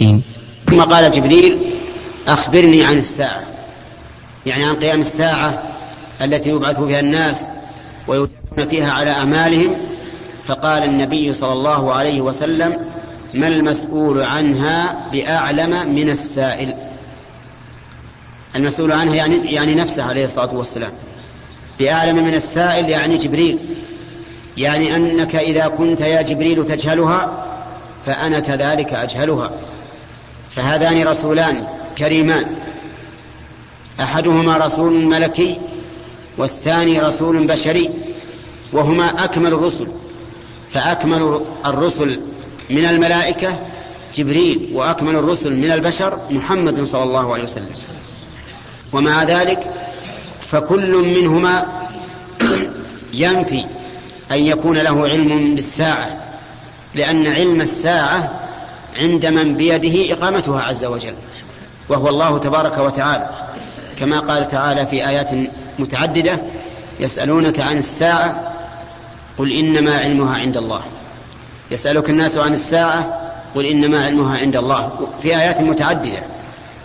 الصالحين ثم قال جبريل أخبرني عن الساعة. يعني عن قيام الساعة التي يبعث فيها الناس ويتمون فيها على أعمالهم فقال النبي صلى الله عليه وسلم ما المسؤول عنها بأعلم من السائل؟ المسؤول عنها يعني, يعني نفسه عليه الصلاة والسلام. بأعلم من السائل يعني جبريل. يعني أنك إذا كنت يا جبريل تجهلها فأنا كذلك أجهلها. فهذان رسولان كريمان. أحدهما رسول ملكي والثاني رسول بشري وهما أكمل الرسل. فأكمل الرسل من الملائكة جبريل وأكمل الرسل من البشر محمد صلى الله عليه وسلم. ومع ذلك فكل منهما ينفي أن يكون له علم بالساعة لأن علم الساعة عند من بيده إقامتها عز وجل وهو الله تبارك وتعالى. كما قال تعالى في آيات متعددة يسألونك عن الساعة قل إنما علمها عند الله. يسألك الناس عن الساعة قل إنما علمها عند الله. في آيات متعددة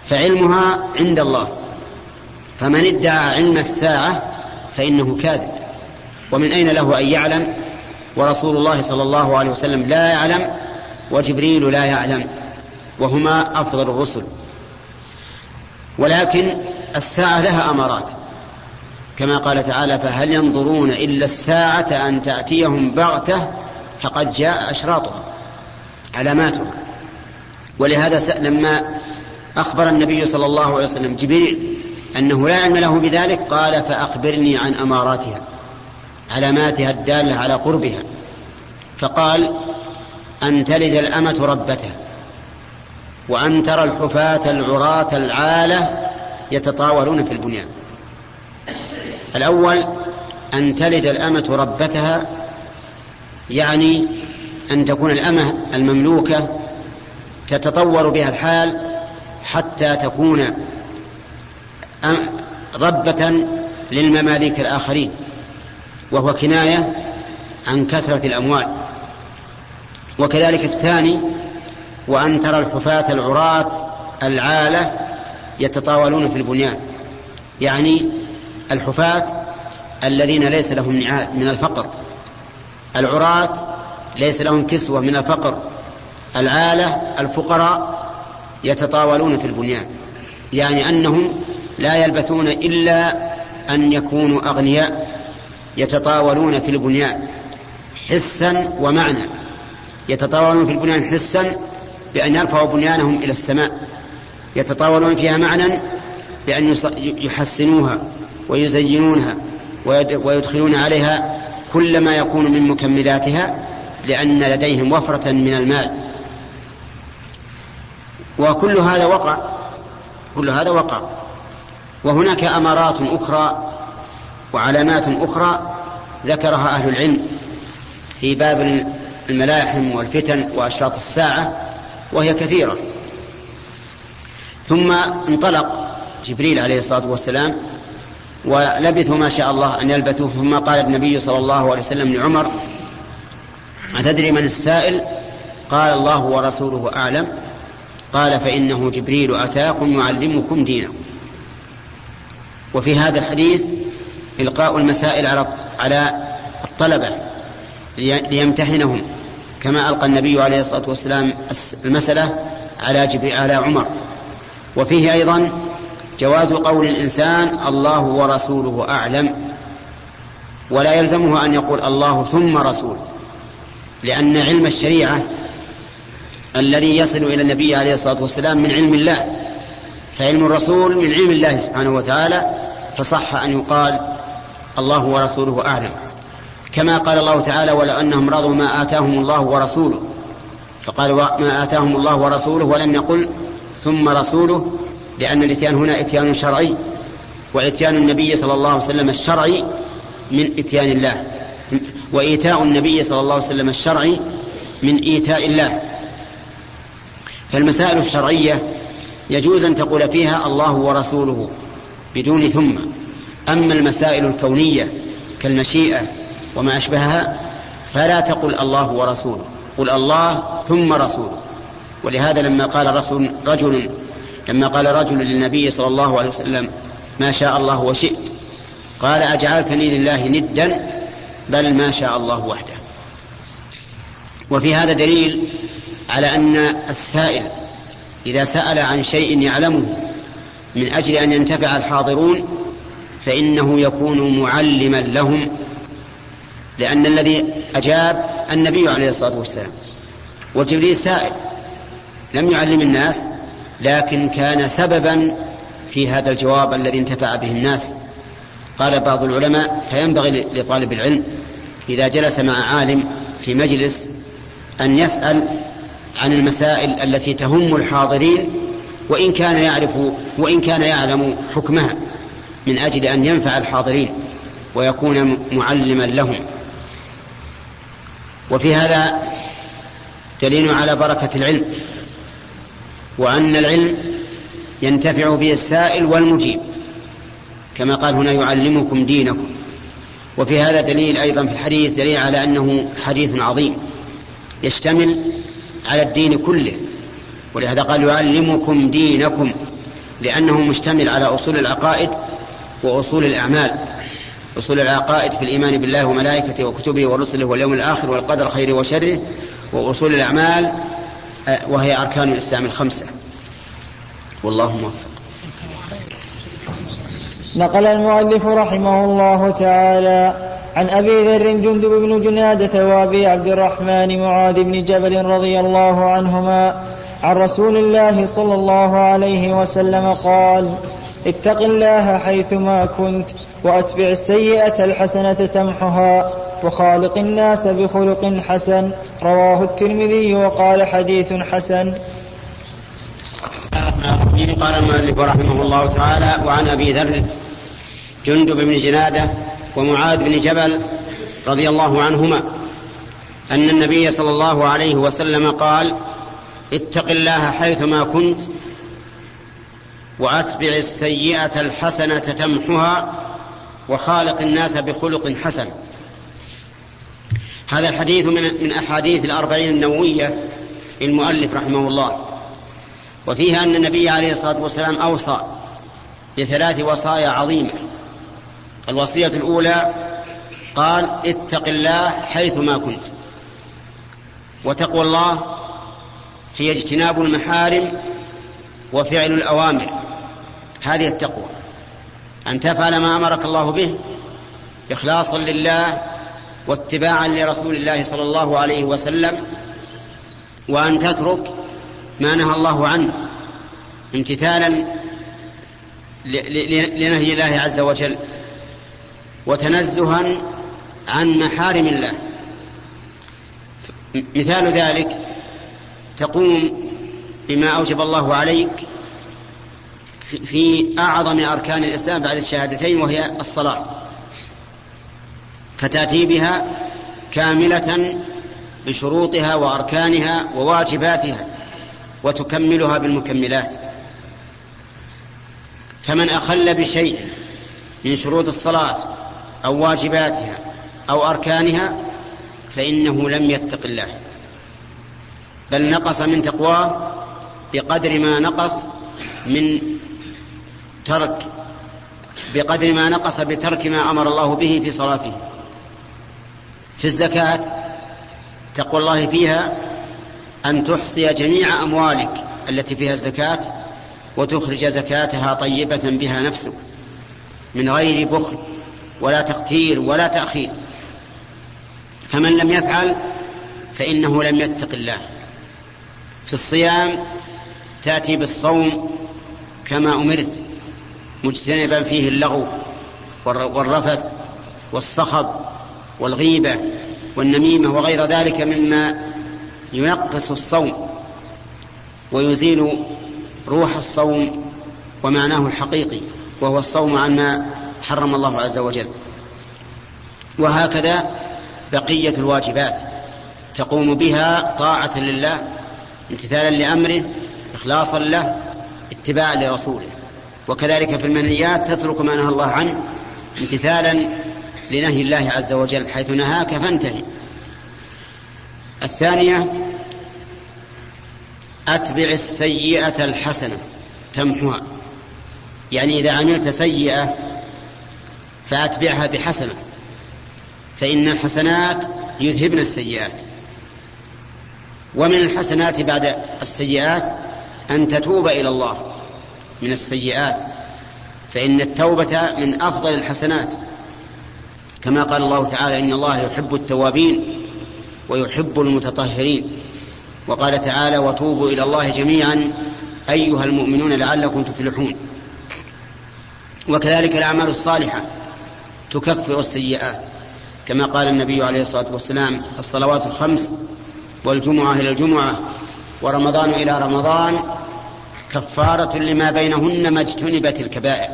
فعلمها عند الله. فمن ادعى علم الساعة فإنه كاذب. ومن أين له أن يعلم؟ ورسول الله صلى الله عليه وسلم لا يعلم. وجبريل لا يعلم وهما أفضل الرسل. ولكن الساعة لها أمارات. كما قال تعالى فهل ينظرون إلا الساعة أن تأتيهم بغتة فقد جاء أشراطها علاماتها. ولهذا لما أخبر النبي صلى الله عليه وسلم جبريل أنه لا علم له بذلك قال فأخبرني عن أماراتها علاماتها الدالة على قربها. فقال أن تلد الأمة ربتها وأن ترى الحفاة العراة العالة يتطاولون في البنيان. الأول أن تلد الأمة ربتها يعني أن تكون الأمة المملوكة تتطور بها الحال حتى تكون ربة للمماليك الآخرين وهو كناية عن كثرة الأموال. وكذلك الثاني وأن ترى الحفاة العراة العالة يتطاولون في البنيان. يعني الحفاة الذين ليس لهم نعال من الفقر. العراة ليس لهم كسوة من الفقر. العالة الفقراء يتطاولون في البنيان. يعني أنهم لا يلبثون إلا أن يكونوا أغنياء يتطاولون في البنيان حسا ومعنى. يتطاولون في البنيان حسا بأن يرفعوا بنيانهم إلى السماء. يتطاولون فيها معنى بأن يحسنوها ويزينونها ويدخلون عليها كل ما يكون من مكملاتها لأن لديهم وفرة من المال. وكل هذا وقع كل هذا وقع. وهناك أمارات أخرى وعلامات أخرى ذكرها أهل العلم في باب الملاحم والفتن وأشراط الساعة وهي كثيرة. ثم انطلق جبريل عليه الصلاة والسلام ولبثوا ما شاء الله أن يلبثوا ثم قال النبي صلى الله عليه وسلم لعمر أتدري من السائل؟ قال الله ورسوله أعلم. قال فإنه جبريل أتاكم يعلمكم دينكم. وفي هذا الحديث إلقاء المسائل على الطلبة ليمتحنهم. كما ألقى النبي عليه الصلاة والسلام المسألة على على عمر. وفيه أيضا جواز قول الإنسان الله ورسوله أعلم ولا يلزمه أن يقول الله ثم رسول لأن علم الشريعة الذي يصل إلى النبي عليه الصلاة والسلام من علم الله. فعلم الرسول من علم الله سبحانه وتعالى فصح أن يقال الله ورسوله أعلم. كما قال الله تعالى ولو أنهم رضوا ما آتاهم الله ورسوله فقال ما آتاهم الله ورسوله ولم يقل ثم رسوله لأن الإتيان هنا إتيان شرعي وإتيان النبي صلى الله عليه وسلم الشرعي من إتيان الله وإيتاء النبي صلى الله عليه وسلم الشرعي من إيتاء الله. فالمسائل الشرعية يجوز أن تقول فيها الله ورسوله بدون ثم. أما المسائل الكونية كالمشيئة وما أشبهها فلا تقل الله ورسوله قل الله ثم رسوله. ولهذا لما قال رسول رجل لما قال رجل للنبي صلى الله عليه وسلم ما شاء الله وشئت قال أجعلتني لله ندا بل ما شاء الله وحده. وفي هذا دليل على أن السائل إذا سأل عن شيء يعلمه من أجل أن ينتفع الحاضرون فإنه يكون معلما لهم لأن الذي أجاب النبي عليه الصلاة والسلام. وجبريل سائل لم يعلم الناس لكن كان سببا في هذا الجواب الذي انتفع به الناس. قال بعض العلماء فينبغي لطالب العلم إذا جلس مع عالم في مجلس أن يسأل عن المسائل التي تهم الحاضرين وإن كان يعرف وإن كان يعلم حكمها. من أجل أن ينفع الحاضرين ويكون معلما لهم. وفي هذا دليل على بركة العلم وأن العلم ينتفع به السائل والمجيب كما قال هنا يعلمكم دينكم. وفي هذا دليل أيضا في الحديث دليل على أنه حديث عظيم يشتمل على الدين كله. ولهذا قال يعلمكم دينكم لأنه مشتمل على أصول العقائد وأصول الأعمال أصول العقائد في الإيمان بالله وملائكته وكتبه ورسله واليوم الآخر والقدر خيره وشره وأصول الأعمال آه، وهي أركان الإسلام الخمسة. والله موفق. نقل المؤلف رحمه الله تعالى عن أبي ذر جندب بن جنادة وأبي عبد الرحمن معاذ بن جبل رضي الله عنهما عن رسول الله صلى الله عليه وسلم قال اتق الله حيثما كنت وأتبع السيئة الحسنة تمحها وخالق الناس بخلق حسن. رواه الترمذي وقال حديث حسن. قال المؤلف رحمه الله تعالى وعن أبي ذر جندب بن جنادة ومعاذ بن جبل رضي الله عنهما أن النبي صلى الله عليه وسلم قال اتق الله حيثما كنت وأتبع السيئة الحسنة تمحها وخالق الناس بخلق حسن. هذا الحديث من أحاديث الأربعين النووية للمؤلف رحمه الله. وفيها أن النبي عليه الصلاة والسلام أوصى بثلاث وصايا عظيمة. الوصية الأولى قال اتق الله حيثما كنت. وتقوى الله هي اجتناب المحارم وفعل الأوامر. هذه التقوى. أن تفعل ما أمرك الله به إخلاصا لله واتباعا لرسول الله صلى الله عليه وسلم وأن تترك ما نهى الله عنه امتثالا لنهي الله عز وجل وتنزها عن محارم الله. مثال ذلك تقوم بما أوجب الله عليك في أعظم أركان الإسلام بعد الشهادتين وهي الصلاة. فتأتي بها كاملة بشروطها وأركانها وواجباتها وتكملها بالمكملات. فمن أخل بشيء من شروط الصلاة أو واجباتها أو أركانها فإنه لم يتق الله بل نقص من تقواه بقدر ما نقص من ترك بقدر ما نقص بترك ما أمر الله به في صلاته. في الزكاة تقوى الله فيها أن تحصي جميع أموالك التي فيها الزكاة وتخرج زكاتها طيبة بها نفسك من غير بخل ولا تقتير ولا تأخير. فمن لم يفعل فإنه لم يتق الله. في الصيام تأتي بالصوم كما أمرت. مجتنبا فيه اللغو والرفث والصخب والغيبة والنميمة وغير ذلك مما ينقص الصوم ويزيل روح الصوم ومعناه الحقيقي وهو الصوم عما حرم الله عز وجل. وهكذا بقية الواجبات تقوم بها طاعة لله امتثالا لأمره اخلاصا له اتباعا لرسوله. وكذلك في المنهيات تترك ما نهى الله عنه امتثالا لنهي الله عز وجل حيث نهاك فانتهي. الثانية أتبع السيئة الحسنة تمحها يعني إذا عملت سيئة فأتبعها بحسنة فإن الحسنات يذهبن السيئات. ومن الحسنات بعد السيئات أن تتوب إلى الله. من السيئات فإن التوبة من أفضل الحسنات. كما قال الله تعالى إن الله يحب التوابين ويحب المتطهرين. وقال تعالى وتوبوا إلى الله جميعا أيها المؤمنون لعلكم تفلحون. وكذلك الأعمال الصالحة تكفر السيئات. كما قال النبي عليه الصلاة والسلام الصلوات الخمس والجمعة إلى الجمعة ورمضان إلى رمضان كفارة لما بينهن ما اجتنبت الكبائر.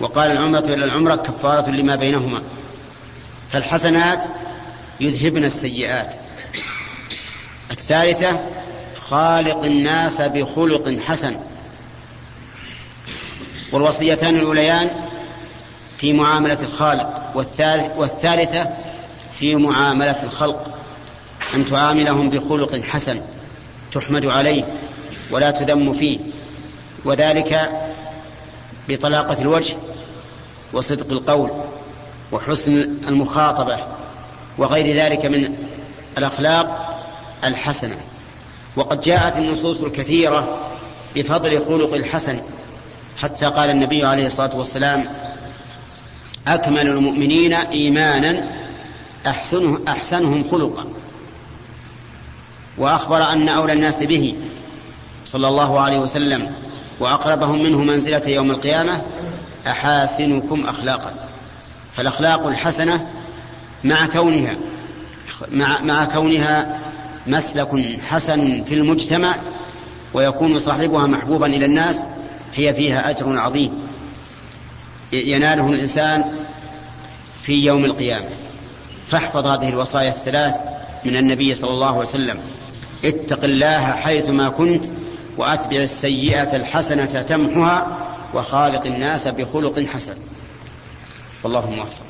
وقال العمرة إلى العمرة كفارة لما بينهما. فالحسنات يذهبن السيئات. الثالثة خالق الناس بخلق حسن. والوصيتان الأوليان في معاملة الخالق. والثالثة في معاملة الخلق. أن تعاملهم بخلق حسن تحمد عليه. ولا تذم فيه. وذلك بطلاقة الوجه وصدق القول وحسن المخاطبة وغير ذلك من الأخلاق الحسنة. وقد جاءت النصوص الكثيرة بفضل خلق الحسن حتى قال النبي عليه الصلاة والسلام أكمل المؤمنين إيمانا أحسنه أحسنهم خلقا. وأخبر أن أولى الناس به صلى الله عليه وسلم وأقربهم منه منزلة يوم القيامة أحاسنكم أخلاقا. فالأخلاق الحسنة مع كونها مع, مع كونها مسلك حسن في المجتمع ويكون صاحبها محبوبا إلى الناس هي فيها أجر عظيم. يناله الإنسان في يوم القيامة. فاحفظ هذه الوصايا الثلاث من النبي صلى الله عليه وسلم. اتق الله حيثما كنت وأتبع السيئة الحسنة تمحها وخالق الناس بخلق حسن. والله موفق.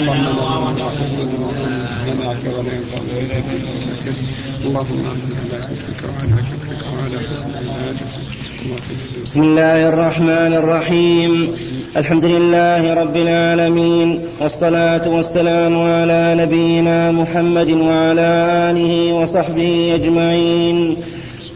بسم الله الرحمن الرحيم. الحمد لله رب العالمين والصلاة والسلام على نبينا محمد وعلى آله وصحبه أجمعين.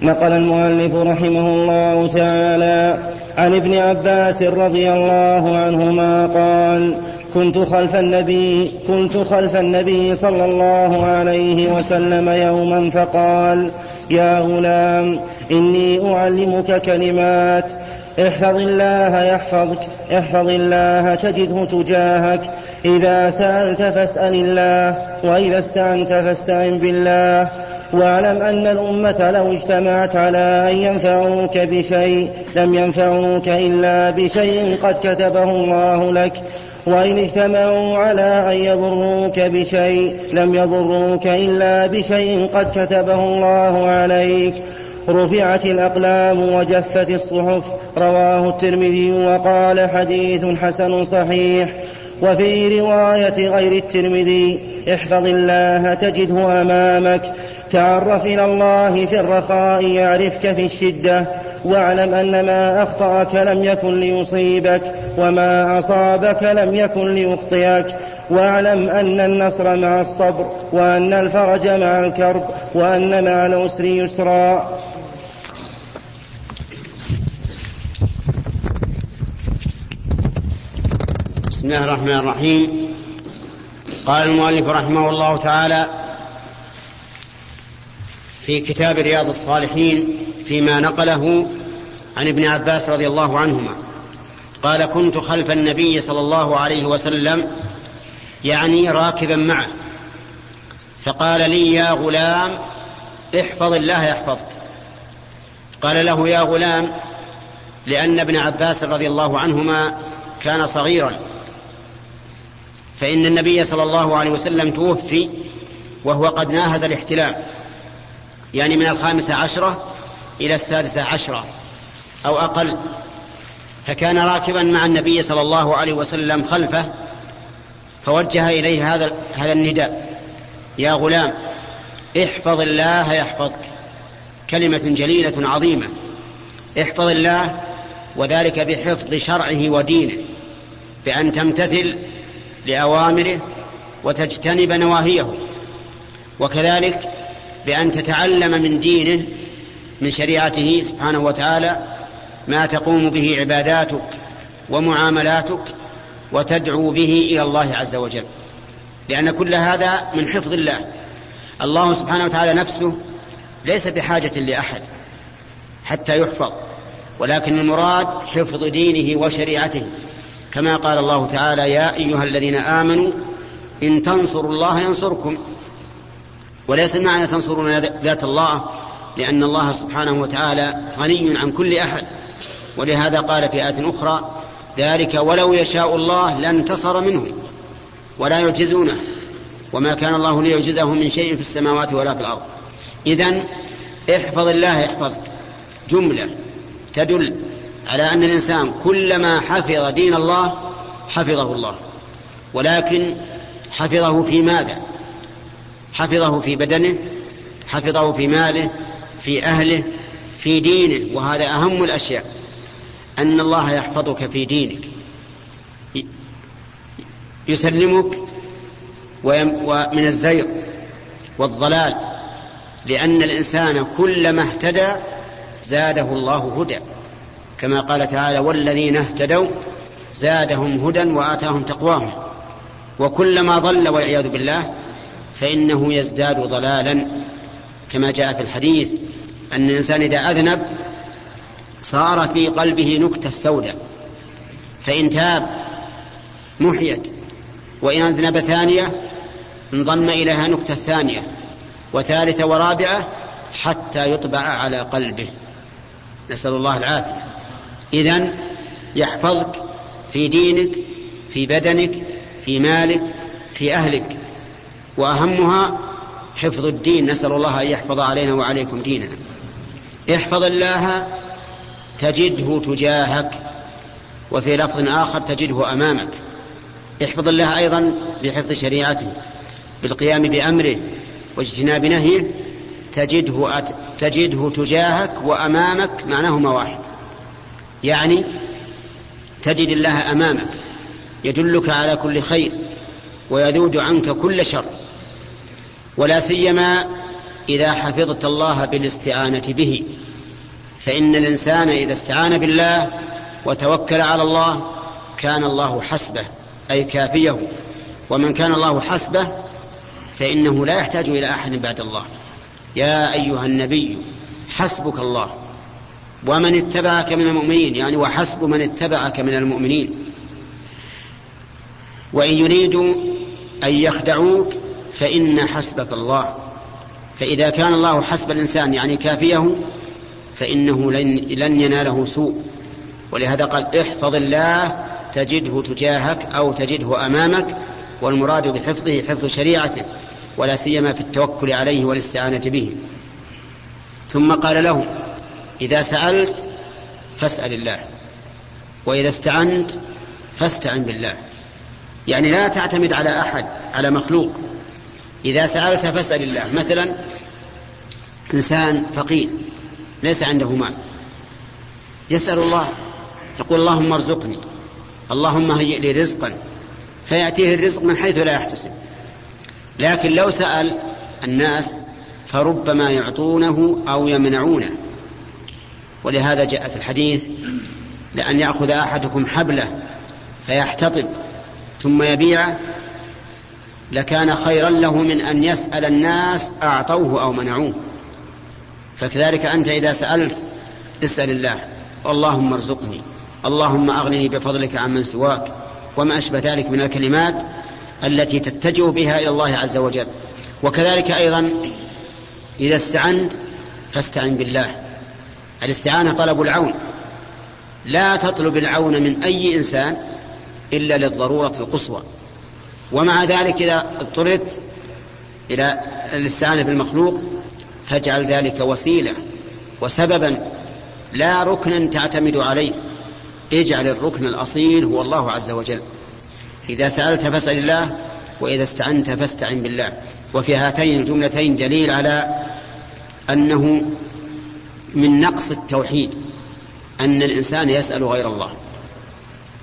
نقل المؤلف رحمه الله تعالى عن ابن عباس رضي الله عنهما قال كنت خلف النبي كنت خلف النبي صلى الله عليه وسلم يوما فقال يا غلام إني أعلمك كلمات. احفظ الله يحفظك احفظ الله تجده تجاهك. إذا سألت فاسأل الله وإذا استعنت فاستعن بالله. واعلم أن الأمة لو اجتمعت على أن ينفعوك بشيء لم ينفعوك إلا بشيء قد كتبه الله لك. وإن اجتمعوا على أن يضروك بشيء لم يضروك إلا بشيء قد كتبه الله عليك. رفعت الأقلام وجفت الصحف رواه الترمذي وقال حديث حسن صحيح. وفي رواية غير الترمذي احفظ الله تجده أمامك. تعرف إلى الله في الرخاء يعرفك في الشدة. واعلم أن ما أخطأك لم يكن ليصيبك وما أصابك لم يكن ليخطئك. واعلم أن النصر مع الصبر وأن الفرج مع الكرب وأن مع العسر يسرا. بسم الله الرحمن الرحيم. قال المؤلف رحمه الله تعالى في كتاب رياض الصالحين فيما نقله عن ابن عباس رضي الله عنهما. قال كنت خلف النبي صلى الله عليه وسلم يعني راكبا معه. فقال لي يا غلام احفظ الله يحفظك. قال له يا غلام لأن ابن عباس رضي الله عنهما كان صغيرا. فإن النبي صلى الله عليه وسلم توفي وهو قد ناهز الاحتلام يعني من الخامسة عشرة إلى السادسة عشرة أو أقل. فكان راكبا مع النبي صلى الله عليه وسلم خلفه فوجه إليه هذا هذا النداء يا غلام احفظ الله يحفظك. كلمة جليلة عظيمة. احفظ الله وذلك بحفظ شرعه ودينه بأن تمتثل لأوامره وتجتنب نواهيه. وكذلك بأن تتعلم من دينه من شريعته سبحانه وتعالى ما تقوم به عباداتك ومعاملاتك وتدعو به إلى الله عز وجل. لأن كل هذا من حفظ الله. الله سبحانه وتعالى نفسه ليس بحاجة لأحد حتى يحفظ ولكن المراد حفظ دينه وشريعته. كما قال الله تعالى يا أيها الذين آمنوا إن تنصروا الله ينصركم وليس المعنى تنصرون ذات الله لأن الله سبحانه وتعالى غني عن كل أحد. ولهذا قال في آية أخرى ذلك ولو يشاء الله لانتصر منهم ولا يعجزونه وما كان الله ليعجزه من شيء في السماوات ولا في الأرض. إذا احفظ الله يحفظك جملة تدل على أن الإنسان كلما حفظ دين الله حفظه الله. ولكن حفظه في ماذا؟ حفظه في بدنه حفظه في ماله في أهله في دينه وهذا أهم الأشياء. أن الله يحفظك في دينك. يسلمك ومن الزيغ والضلال. لأن الإنسان كلما اهتدى زاده الله هدى. كما قال تعالى والذين اهتدوا زادهم هدى وآتاهم تقواهم. وكلما ضل والعياذ بالله فإنه يزداد ضلالا. كما جاء في الحديث أن الإنسان إذا أذنب صار في قلبه نكتة سوداء فإن تاب محيت وإن أذنب ثانية انضم إليها نكتة ثانية وثالثة ورابعة حتى يطبع على قلبه. نسأل الله العافية. إذن يحفظك في دينك في بدنك في مالك في أهلك. وأهمها حفظ الدين. نسأل الله أن يحفظ علينا وعليكم ديننا. احفظ الله تجده تجاهك وفي لفظ آخر تجده أمامك. احفظ الله أيضا بحفظ شريعته بالقيام بأمره واجتناب نهيه. تجده أت... تجده تجاهك وأمامك معناهما واحد. يعني تجد الله أمامك يدلك على كل خير ويذود عنك كل شر. ولا سيما إذا حفظت الله بالاستعانة به. فإن الإنسان إذا استعان بالله وتوكل على الله كان الله حسبه أي كافيه. ومن كان الله حسبه فإنه لا يحتاج إلى أحد بعد الله. يا أيها النبي حسبك الله. ومن اتبعك من المؤمنين يعني وحسب من اتبعك من المؤمنين. وإن يريدوا أن يخدعوك فإن حسبك الله. فإذا كان الله حسب الإنسان يعني كافيه فإنه لن, لن يناله سوء. ولهذا قال احفظ الله تجده تجاهك أو تجده أمامك والمراد بحفظه حفظ شريعته ولا سيما في التوكل عليه والاستعانة به. ثم قال له إذا سألت فاسأل الله وإذا استعنت فاستعن بالله. يعني لا تعتمد على أحد على مخلوق. إذا سألت فاسأل الله. مثلا إنسان فقير ليس عنده مال. يسأل الله يقول اللهم ارزقني اللهم هيئ لي رزقا. فيأتيه الرزق من حيث لا يحتسب. لكن لو سأل الناس فربما يعطونه أو يمنعونه. ولهذا جاء في الحديث لأن يأخذ أحدكم حبله فيحتطب ثم يبيعه لكان خيرا له من أن يسأل الناس أعطوه أو منعوه. فكذلك أنت إذا سألت اسأل الله. اللهم ارزقني. اللهم أغنني بفضلك عمن سواك. وما أشبه ذلك من الكلمات التي تتجه بها إلى الله عز وجل. وكذلك أيضا إذا استعنت فاستعن بالله. الاستعانة طلب العون. لا تطلب العون من أي إنسان إلا للضرورة القصوى. ومع ذلك إذا اضطررت إلى الاستعانة بالمخلوق فاجعل ذلك وسيلة وسببا لا ركنا تعتمد عليه. اجعل الركن الأصيل هو الله عز وجل. إذا سألت فاسأل الله وإذا استعنت فاستعن بالله. وفي هاتين الجملتين دليل على أنه من نقص التوحيد أن الإنسان يسأل غير الله.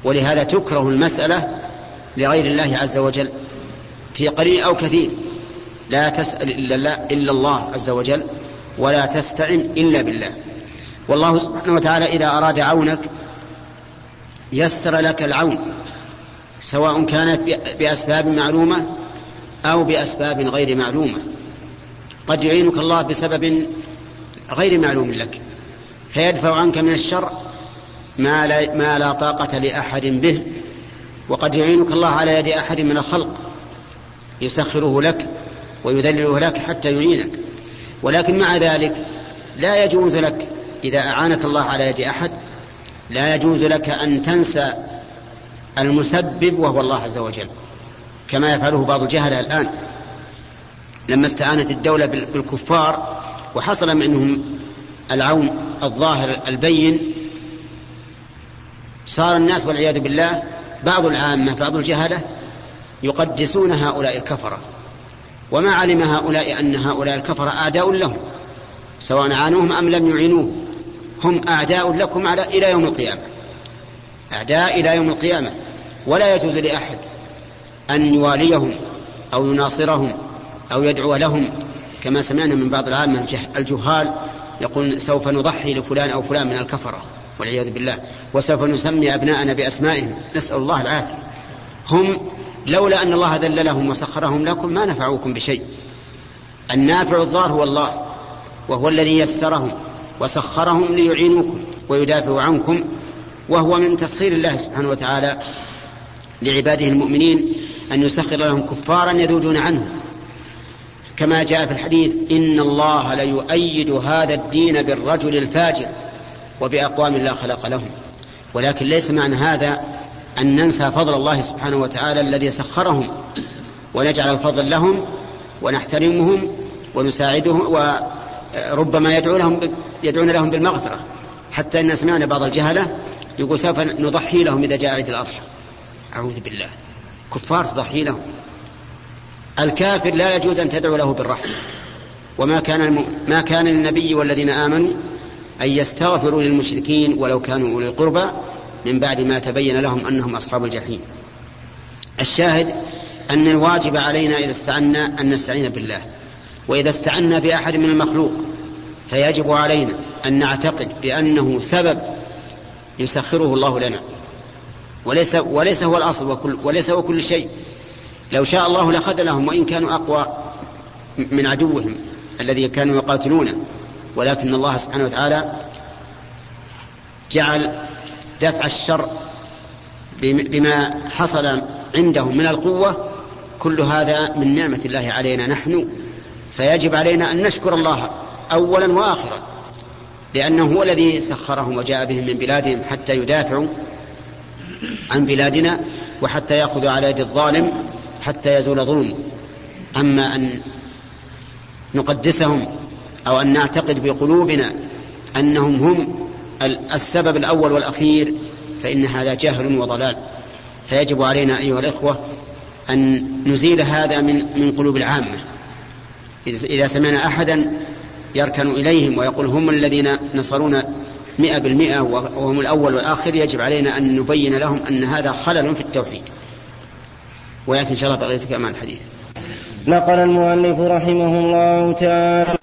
ولهذا تكره المسألة لغير الله عز وجل في قليل أو كثير. لا تسأل إلا الله, إلا الله عز وجل ولا تستعن إلا بالله. والله سبحانه وتعالى إذا أراد عونك يسر لك العون سواء كانت بأسباب معلومة أو بأسباب غير معلومة. قد يعينك الله بسبب غير معلوم لك فيدفع عنك من الشر ما لا, ما لا طاقة لأحد به. وقد يعينك الله على يد أحد من الخلق يسخره لك ويذلله لك حتى يعينك. ولكن مع ذلك لا يجوز لك إذا أعانك الله على يد أحد لا يجوز لك أن تنسى المسبب وهو الله عز وجل كما يفعله بعض الجهل الآن. لما استعانت الدولة بالكفار وحصل منهم العون الظاهر البين صار الناس والعياذ بالله بعض العامة بعض الجهلة يقدسون هؤلاء الكفرة. وما علم هؤلاء أن هؤلاء الكفرة أعداء لهم سواء عانوهم أم لم يعينوه هم أعداء لكم على إلى يوم القيامة. أعداء إلى يوم القيامة. ولا يجوز لأحد أن يواليهم أو يناصرهم أو يدعو لهم. كما سمعنا من بعض العامة الجهال يقول سوف نضحي لفلان أو فلان من الكفرة. والعياذ بالله وسوف نسمي أبناءنا بأسمائهم. نسأل الله العافية. هم لولا أن الله ذللهم وسخرهم لكم ما نفعوكم بشيء. النافع الضار هو الله وهو الذي يسرهم وسخرهم ليعينوكم ويدافعوا عنكم وهو من تسخير الله سبحانه وتعالى لعباده المؤمنين أن يسخر لهم كفارا يذودون عنه. كما جاء في الحديث إن الله ليؤيد هذا الدين بالرجل الفاجر. وبأقوام لا خلق لهم. ولكن ليس معنى هذا أن ننسى فضل الله سبحانه وتعالى الذي سخرهم ونجعل الفضل لهم ونحترمهم ونساعدهم وربما يدعو لهم يدعون لهم بالمغفرة. حتى أن سمعنا بعض الجهلة يقول سوف نضحي لهم إذا جاء عيد الأضحى. أعوذ بالله. كفار تضحي لهم. الكافر لا يجوز أن تدعو له بالرحمة. وما كان الم... ما كان للنبي والذين آمنوا أن يستغفروا للمشركين ولو كانوا أولي القربى من بعد ما تبين لهم أنهم أصحاب الجحيم. الشاهد أن الواجب علينا إذا استعنا أن نستعين بالله وإذا استعنا بأحد من المخلوق فيجب علينا أن نعتقد بأنه سبب يسخره الله لنا. وليس وليس هو الأصل وكل وليس هو كل شيء. لو شاء الله لخذلهم وإن كانوا أقوى من عدوهم الذي كانوا يقاتلونه ولكن الله سبحانه وتعالى جعل دفع الشر بما حصل عندهم من القوة كل هذا من نعمة الله علينا نحن. فيجب علينا أن نشكر الله أولا وآخرا لأنه هو الذي سخرهم وجاء بهم من بلادهم حتى يدافعوا عن بلادنا وحتى يأخذوا على يد الظالم حتى يزول ظلمه أما أن نقدسهم أو أن نعتقد بقلوبنا أنهم هم السبب الأول والأخير فإن هذا جهل وضلال. فيجب علينا أيها الإخوة أن نزيل هذا من من قلوب العامة. إذا سمعنا أحدا يركن إليهم ويقول هم الذين نصرونا مئة بالمئة وهم الأول والآخر يجب علينا أن نبين لهم أن هذا خلل في التوحيد. ويأتي إن شاء الله بقية كمان الحديث. نقل المؤلف رحمه الله تعالى